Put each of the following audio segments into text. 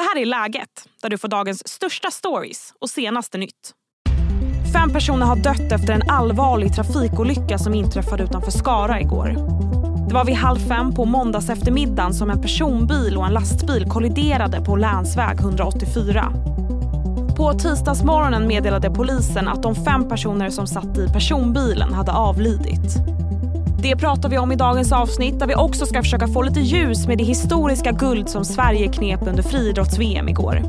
Det här är Läget, där du får dagens största stories och senaste nytt. Fem personer har dött efter en allvarlig trafikolycka som inträffade utanför Skara igår. Det var vid halv fem på måndags eftermiddagen som en personbil och en lastbil kolliderade på länsväg 184. På tisdagsmorgonen meddelade polisen att de fem personer som satt i personbilen hade avlidit. Det pratar vi om i dagens avsnitt där vi också ska försöka få lite ljus med det historiska guld som Sverige knep under friidrotts-VM igår.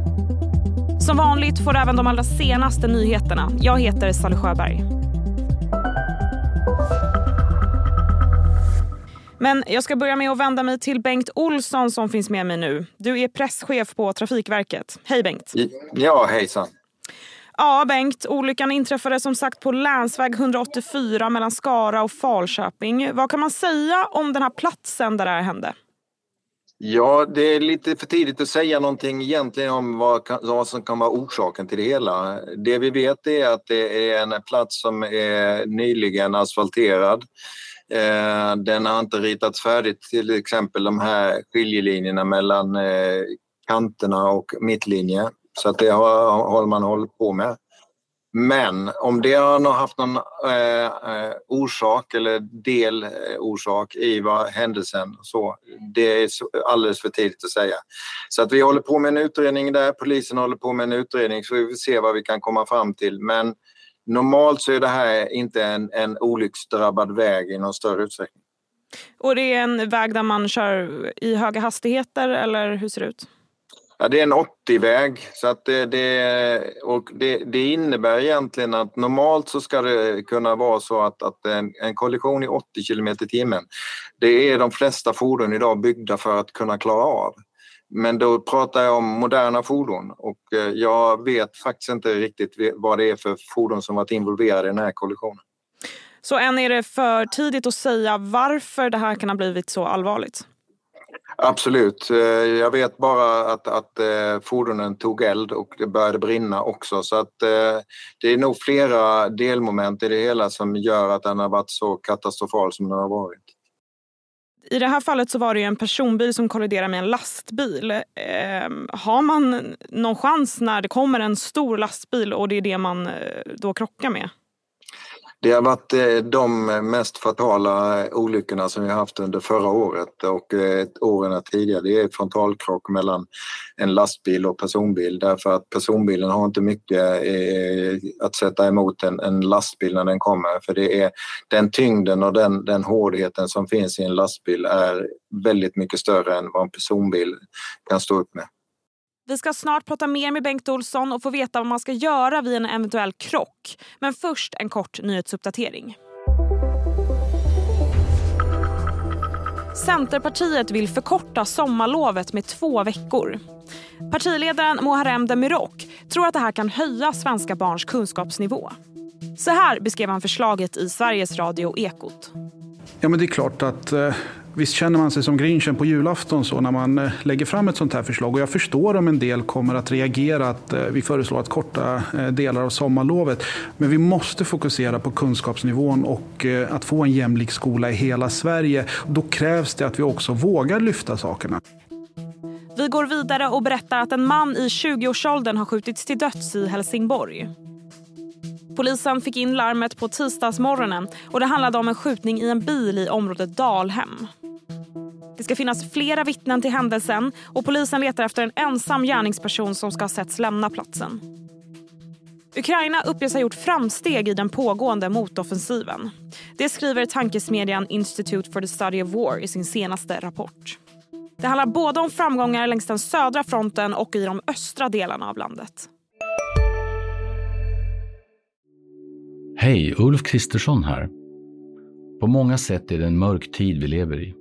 Som vanligt får du även de allra senaste nyheterna. Jag heter Sally Sjöberg. Men jag ska börja med att vända mig till Bengt Olsson som finns med mig nu. Du är presschef på Trafikverket. Hej Bengt! Ja, hejsan! Ja, Bengt. Olyckan inträffade som sagt på länsväg 184 mellan Skara och Falköping. Vad kan man säga om den här platsen där det här hände? Ja, det är lite för tidigt att säga någonting egentligen om vad, vad som kan vara orsaken till det hela. Det vi vet är att det är en plats som är nyligen asfalterad. Eh, den har inte ritats färdigt, till exempel de här skiljelinjerna mellan eh, kanterna och mittlinje. Så att det har, har man hållit på med. Men om det har haft någon eh, eh orsak eller delorsak eh, i vad händelsen så, det är alldeles för tidigt att säga. Så att vi håller på med en utredning där, polisen håller på med en utredning så vi får se vad vi kan komma fram till. Men normalt så är det här inte en, en olycksdrabbad väg i någon större utsträckning. Och det är en väg där man kör i höga hastigheter eller hur ser det ut? Ja, det är en 80-väg så att det, det, och det, det, innebär egentligen att normalt så ska det kunna vara så att, att en, en kollision i 80 km i timmen det är de flesta fordon idag byggda för att kunna klara av. Men då pratar jag om moderna fordon och eh, jag vet faktiskt inte riktigt vad det är för fordon som varit involverade i den här kollisionen. Så än är det för tidigt att säga varför det här kan ha blivit så allvarligt? Absolut. Eh, jag vet bara att, att eh, fordonen tog eld och det började brinna också. Så att eh, det är nog flera delmoment i det hela som gör att den har varit så katastrofal som den har varit. I det här fallet så var det en personbil som kolliderade med en lastbil. Eh, har man någon chans när det kommer en stor lastbil och det är det man då krockar med? Det har varit eh, de mest fatala olyckorna som vi har haft under förra året och eh, åren tidigare. Det är frontalkrock mellan en lastbil och personbil därför att personbilen har inte mycket eh, att sätta emot en, en lastbil när den kommer för det är den tyngden och den, den hårdheten som finns i en lastbil är väldigt mycket större än vad en personbil kan stå upp med. Vi ska snart prata mer med Bengt Olsson och få veta vad man ska göra vid en eventuell krock. Men först en kort nyhetsuppdatering. Centerpartiet vill förkorta sommarlovet med två veckor. Partiledaren Muharrem Demirok tror att det här kan höja svenska barns kunskapsnivå. Så här beskrev han förslaget i Sveriges Radio Ekot. Ja, men det är klart att eh, Visst känner man sig som grinchen på julafton så när man eh, lägger fram ett sånt här förslag. Och jag förstår om en del kommer att reagera att eh, vi föreslår att korta eh, delar av sommarlovet. Men vi måste fokusera på kunskapsnivån och att få en jämlik skola i hela Sverige. Då krävs det att vi också vågar lyfta sakerna. Vi går vidare och berättar att en man i 20-årsåldern har skjutits till döds i Helsingborg. Polisen fick in larmet på tisdagsmorgonen och det handlade om en skjutning i en bil i området Dalhem. Det ska finnas flera vittnen till händelsen och polisen letar efter en ensam gärningsperson som ska ha setts lämna platsen. Ukraina uppges ha gjort framsteg i den pågående motoffensiven. Det skriver tankesmedjan Institute for the Study of War i sin senaste rapport. Det handlar både om framgångar längs den södra fronten och i de östra delarna av landet. Hej, Ulf Kristersson här. På många sätt är det en mörk tid vi lever i.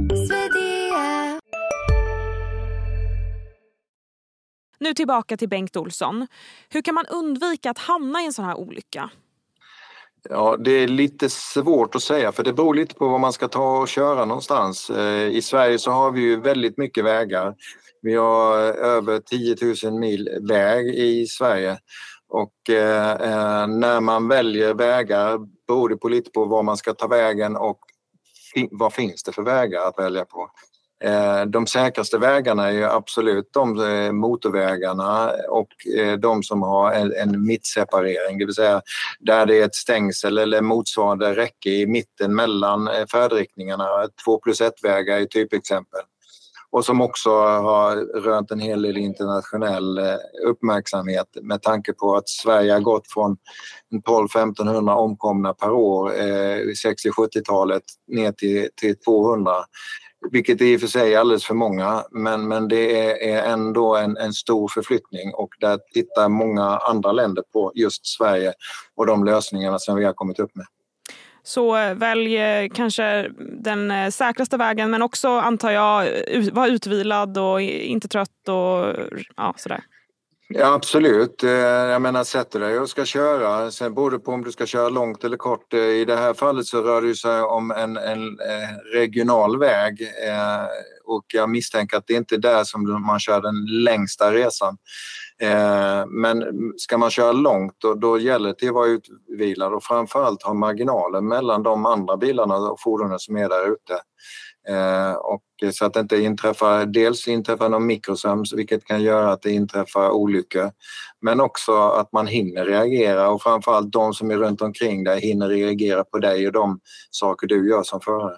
Nu tillbaka till Bengt Olsson. Hur kan man undvika att hamna i en sån här olycka? Ja, det är lite svårt att säga för det beror lite på var man ska ta och köra någonstans. Eh, I Sverige så har vi ju väldigt mycket vägar. Vi har eh, över 10 000 mil väg i Sverige och eh, eh, när man väljer vägar beror det på lite på var man ska ta vägen och vad finns det för vägar att välja på. Eh, de säkraste vägarna är absolut de eh, motorvägarna och eh, de som har en mittseparering, det vill säga där det är ett stängsel eller motsvarande räcke i mitten mellan färdriktningarna. Två plus ett-vägar är typexempel. Och som också har rönt en hel del internationell uppmärksamhet med tanke på att Sverige har gått från 12-1500 omkomna per år eh, 60-70-talet ner till, till 200 vilket i och för sig är alldeles för många, men, men det är, är ändå en, en stor förflyttning och där tittar många andra länder på just Sverige och de lösningarna som vi har kommit upp med. Så eh, välj eh, kanske den eh, säkraste vägen men också antar jag var utvilad och inte trött och ja, sådär. Ja, absolut. Eh, jag menar, sätter dig och ska köra, sen beror det på om du ska köra långt eller kort. Eh, I det här fallet så rör det sig om en, en eh, regional väg och jag misstänker att det inte är där som man kör den längsta resan. Men ska man köra långt då, då gäller det att vara utvilad och framförallt ha marginaler mellan de andra bilarna och fordonen som är där ute. Eh, och så att det inte inträffar, dels inträffar någon mikrosömns vilket kan göra att det inträffar olyckor. Men också att man hinner reagera och framförallt de som är runt omkring dig hinner reagera på dig och de saker du gör som förare.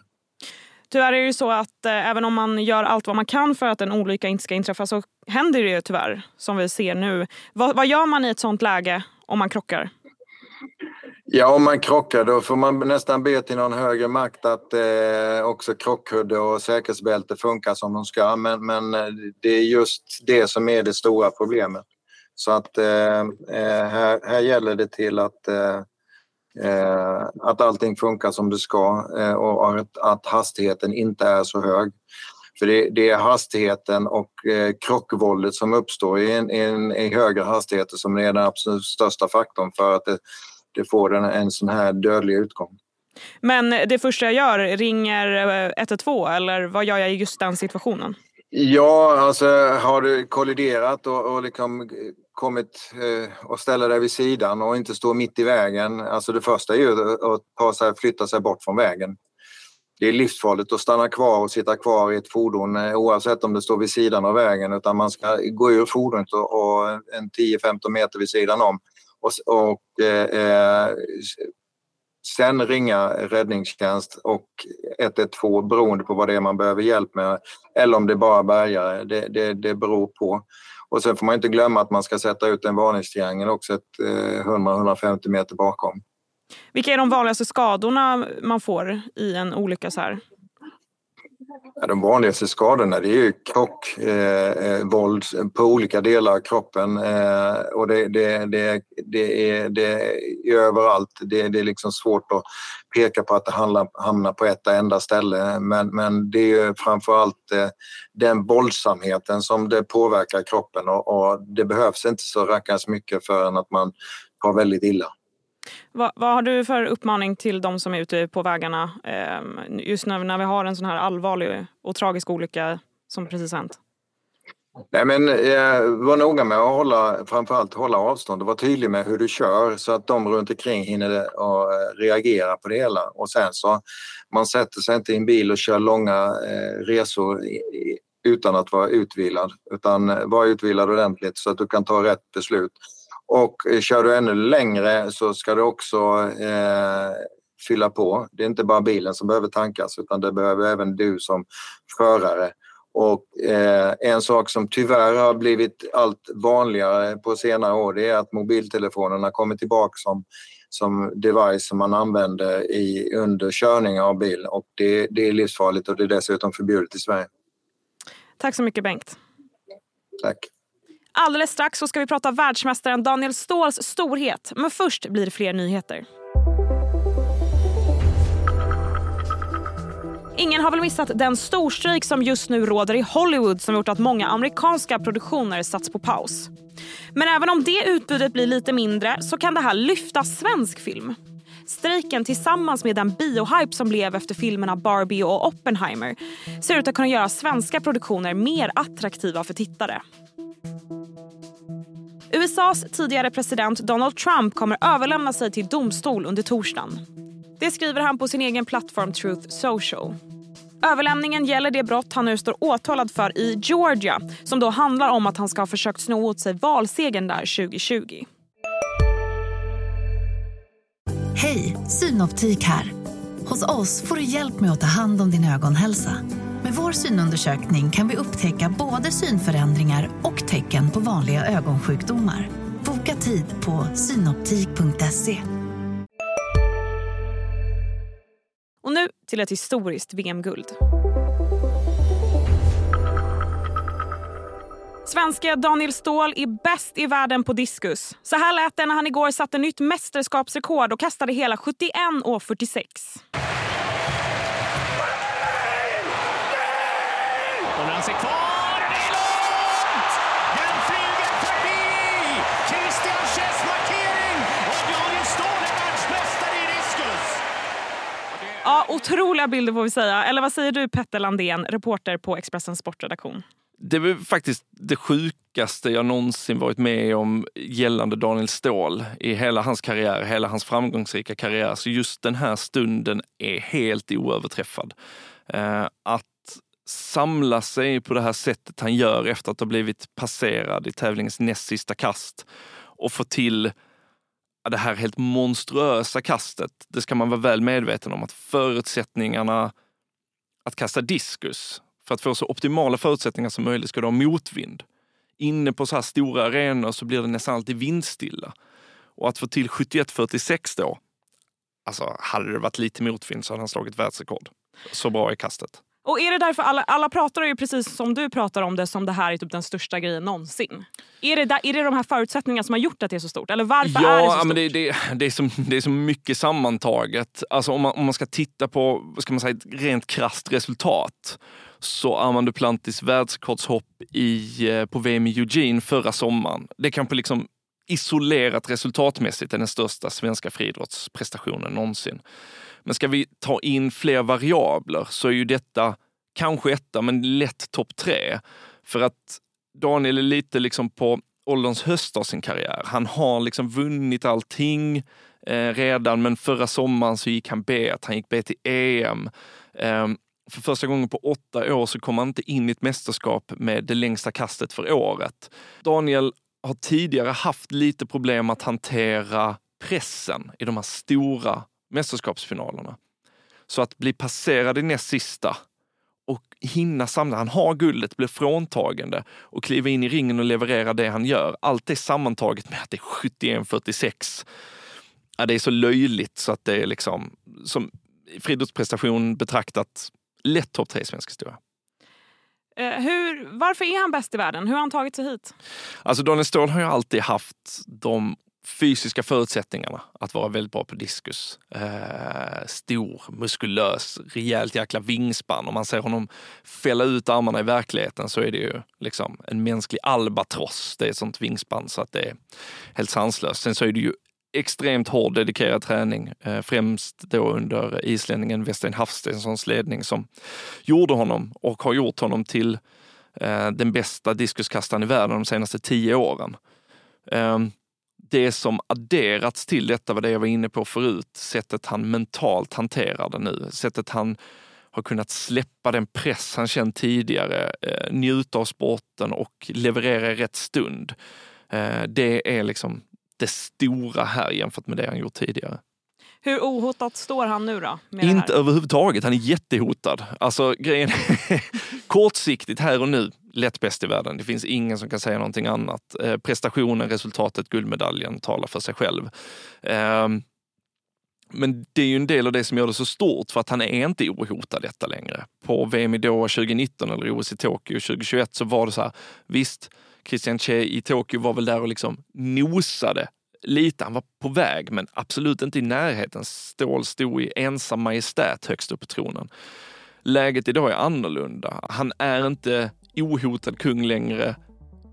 Tyvärr är det så att eh, även om man gör allt vad man kan för att en olycka inte ska inträffa så händer det ju tyvärr som vi ser nu. Va, vad gör man i ett sånt läge om man krockar? Ja, om man krockar då får man nästan be till någon högre makt att eh, också krockkudde och säkerhetsbälte funkar som de ska. Men, men eh, det är just det som är det stora problemet. Så att eh, eh här, här gäller det till att, eh, eh att allting funkar som det ska och att, att hastigheten inte är så hög. För det, det är hastigheten och eh, krockvåldet som uppstår i, en, en, i högre hastigheter som är den absolut största faktorn för att det det får en, en sån här dödlig utgång. Men det första jag gör, ringer 112 eh, eller vad gör jag i just den situationen? Ja, alltså har du kolliderat och, och liksom kommit eh, och ställa dig vid sidan och inte stå mitt i vägen. Alltså det första är ju att ta sig, flytta sig bort från vägen. Det är livsfarligt att stanna kvar och sitta kvar i ett fordon eh, oavsett om det står vid sidan av vägen utan man ska gå ur fordonet och, och en 10-15 meter vid sidan om och, och eh, eh sen ringa räddningstjänst och 112 beroende på vad det är man behöver hjälp med eller om det är bara bärgare. Det, det, det beror på. Och sen får man inte glömma att man ska sätta ut en varningstriangel också ett eh, 100-150 meter bakom. Vilka är de vanligaste skadorna man får i en olycka så här? Ja, de vanligaste skadorna det är ju krock, eh, eh, våld på olika delar av kroppen eh, och det, det, det, det, är, det är överallt. Det, det är liksom svårt att peka på att det handlar, hamnar på ett enda ställe men, men det är ju framförallt eh, den våldsamheten som det påverkar kroppen och, och det behövs inte så rackarns mycket förrän att man tar väldigt illa. Vad, vad, har du för uppmaning till de som är ute på vägarna eh, just nu när vi har en sån här allvarlig och tragisk olycka som precis hänt? Nej, men, eh, var noga med att hålla, framförallt hålla avstånd och vara tydlig med hur du kör så att de runt omkring hinner och, eh, reagera på det hela. Och sen så, man sätter sig inte i en bil och kör långa eh, resor i, utan att vara utvilad utan eh, var utvilad ordentligt så att du kan ta rätt beslut. Och eh, kör du ännu längre så ska du också eh, fylla på. Det är inte bara bilen som behöver tankas utan det behöver även du som förare. Och eh, en sak som tyvärr har blivit allt vanligare på senare år det är att mobiltelefonerna kommer tillbaka som, som device som man använder i, under körning av bil och det, det är livsfarligt och det är dessutom förbjudet i Sverige. Tack så mycket Bengt. Tack. Alldeles strax så ska vi prata världsmästaren Daniel Ståhls storhet. Men först blir det fler nyheter. Ingen har väl missat den storstrejk som just nu råder i Hollywood som gjort att många amerikanska produktioner satts på paus. Men även om det utbudet blir lite mindre så kan det här lyfta svensk film. Strejken tillsammans med den biohype som blev efter filmerna Barbie och Oppenheimer ser ut att kunna göra svenska produktioner mer attraktiva för tittare. USAs tidigare president Donald Trump kommer överlämna sig till domstol under torsdagen. Det skriver han på sin egen plattform Truth Social. Överlämningen gäller det brott han nu står åtalad för i Georgia som då handlar om att han ska ha försökt sno åt sig valsegern där 2020. Hej, Synoptik här. Hos oss får du hjälp med att ta hand om din ögonhälsa. Med vår synundersökning kan vi upptäcka både synförändringar och tecken på vanliga ögonsjukdomar. Boka tid på synoptik.se. Och nu till ett historiskt VM-guld. Svenske Daniel Ståhl är bäst i världen på diskus. Så här lät det när han igår satte nytt mästerskapsrekord och kastade hela 71,46. Och han ser kvar. Det är långt! Den flyger förbi! Christian Chess markering och Daniel Ståhl är världsmästare i diskus. Ja, otroliga bilder får vi säga. Eller vad säger du Petter Landén, reporter på Expressens sportredaktion? Det är faktiskt det sjukaste jag någonsin varit med om gällande Daniel Ståhl i hela hans karriär, hela hans framgångsrika karriär. Så just den här stunden är helt oöverträffad. Eh, att samla sig på det här sättet han gör efter att ha blivit passerad i tävlingens näst sista kast och få till det här helt monstruösa kastet. Det ska man vara väl medveten om att förutsättningarna att kasta diskus för att få så optimala förutsättningar som möjligt ska du ha motvind. Inne på så här stora arenor så blir det nästan alltid vindstilla. Och att få till 71-46 då, alltså hade det varit lite motvind så hade han slagit världsrekord. Så bra är kastet. Och är det därför alla, alla pratar ju precis som du pratar om det som det här är typ den största grejen någonsin? Är det, där, är det de här förutsättningarna som har gjort att det är så stort? Eller varför ja, är det så stort? men det, det, det, är så, det är så mycket sammantaget. Alltså om man, om man ska titta på vad ska man säga, ett rent krasst resultat så Armand Duplantis världsrekordshopp i, eh, på VM i Eugene förra sommaren. Det är kanske liksom isolerat resultatmässigt är den största svenska friidrottsprestationen någonsin. Men ska vi ta in fler variabler så är ju detta kanske etta, men lätt topp tre. För att Daniel är lite liksom på ålderns höst av sin karriär. Han har liksom vunnit allting eh, redan, men förra sommaren så gick han B, han gick B till EM. Eh, för första gången på åtta år så kom han inte in i ett mästerskap med det längsta kastet för året. Daniel har tidigare haft lite problem att hantera pressen i de här stora mästerskapsfinalerna. Så att bli passerad i näst sista och hinna samla, han har guldet, blir fråntagande och kliva in i ringen och leverera det han gör. Allt det sammantaget med att det är 71-46. Ja, det är så löjligt så att det är liksom, som friidrottsprestation betraktat, lätt topp tre i svensk historia. Eh, hur, varför är han bäst i världen? Hur har han tagit sig hit? Alltså Daniel Ståhl har ju alltid haft de fysiska förutsättningarna att vara väldigt bra på diskus. Eh, stor, muskulös, rejält jäkla vingspann. Om man ser honom fälla ut armarna i verkligheten så är det ju liksom en mänsklig albatross. Det är ett sånt vingspann så att det är helt sanslöst. Sen så är det ju extremt hård dedikerad träning, eh, främst då under islänningen Westein Hafstenssons ledning som gjorde honom och har gjort honom till eh, den bästa diskuskastaren i världen de senaste tio åren. Eh, det som adderats till detta var det jag var inne på förut, sättet han mentalt hanterar det nu, sättet han har kunnat släppa den press han känt tidigare, eh, njuta av sporten och leverera i rätt stund. Eh, det är liksom det stora här jämfört med det han gjort tidigare. Hur ohotat står han nu då? Inte överhuvudtaget, han är jättehotad. Alltså grejen kortsiktigt här och nu, lätt bäst i världen. Det finns ingen som kan säga någonting annat. Eh, prestationen, resultatet, guldmedaljen talar för sig själv. Eh, men det är ju en del av det som gör det så stort för att han är inte ohotad detta längre. På VM i Doha 2019 eller OS i Tokyo 2021 så var det så här, visst, Christian Che i Tokyo var väl där och liksom nosade lite. Han var på väg, men absolut inte i närheten. Ståhl stod i ensam majestät högst upp på tronen. läget idag är annorlunda. Han är inte ohotad kung längre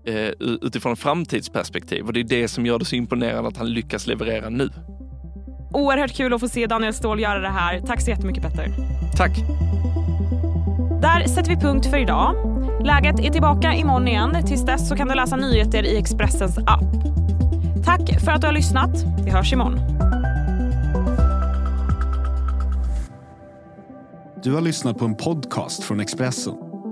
eh, utifrån framtidsperspektiv och det är det som gör det så imponerande att han lyckas leverera nu. Oerhört kul att få se Daniel Ståhl göra det här. Tack så jättemycket Petter. Tack. Där sätter vi punkt för idag. Läget är tillbaka imorgon igen. Tills dess så kan du läsa nyheter i Expressens app. Tack för att du har lyssnat. Vi hörs imorgon. Du har lyssnat på en podcast från Expressen.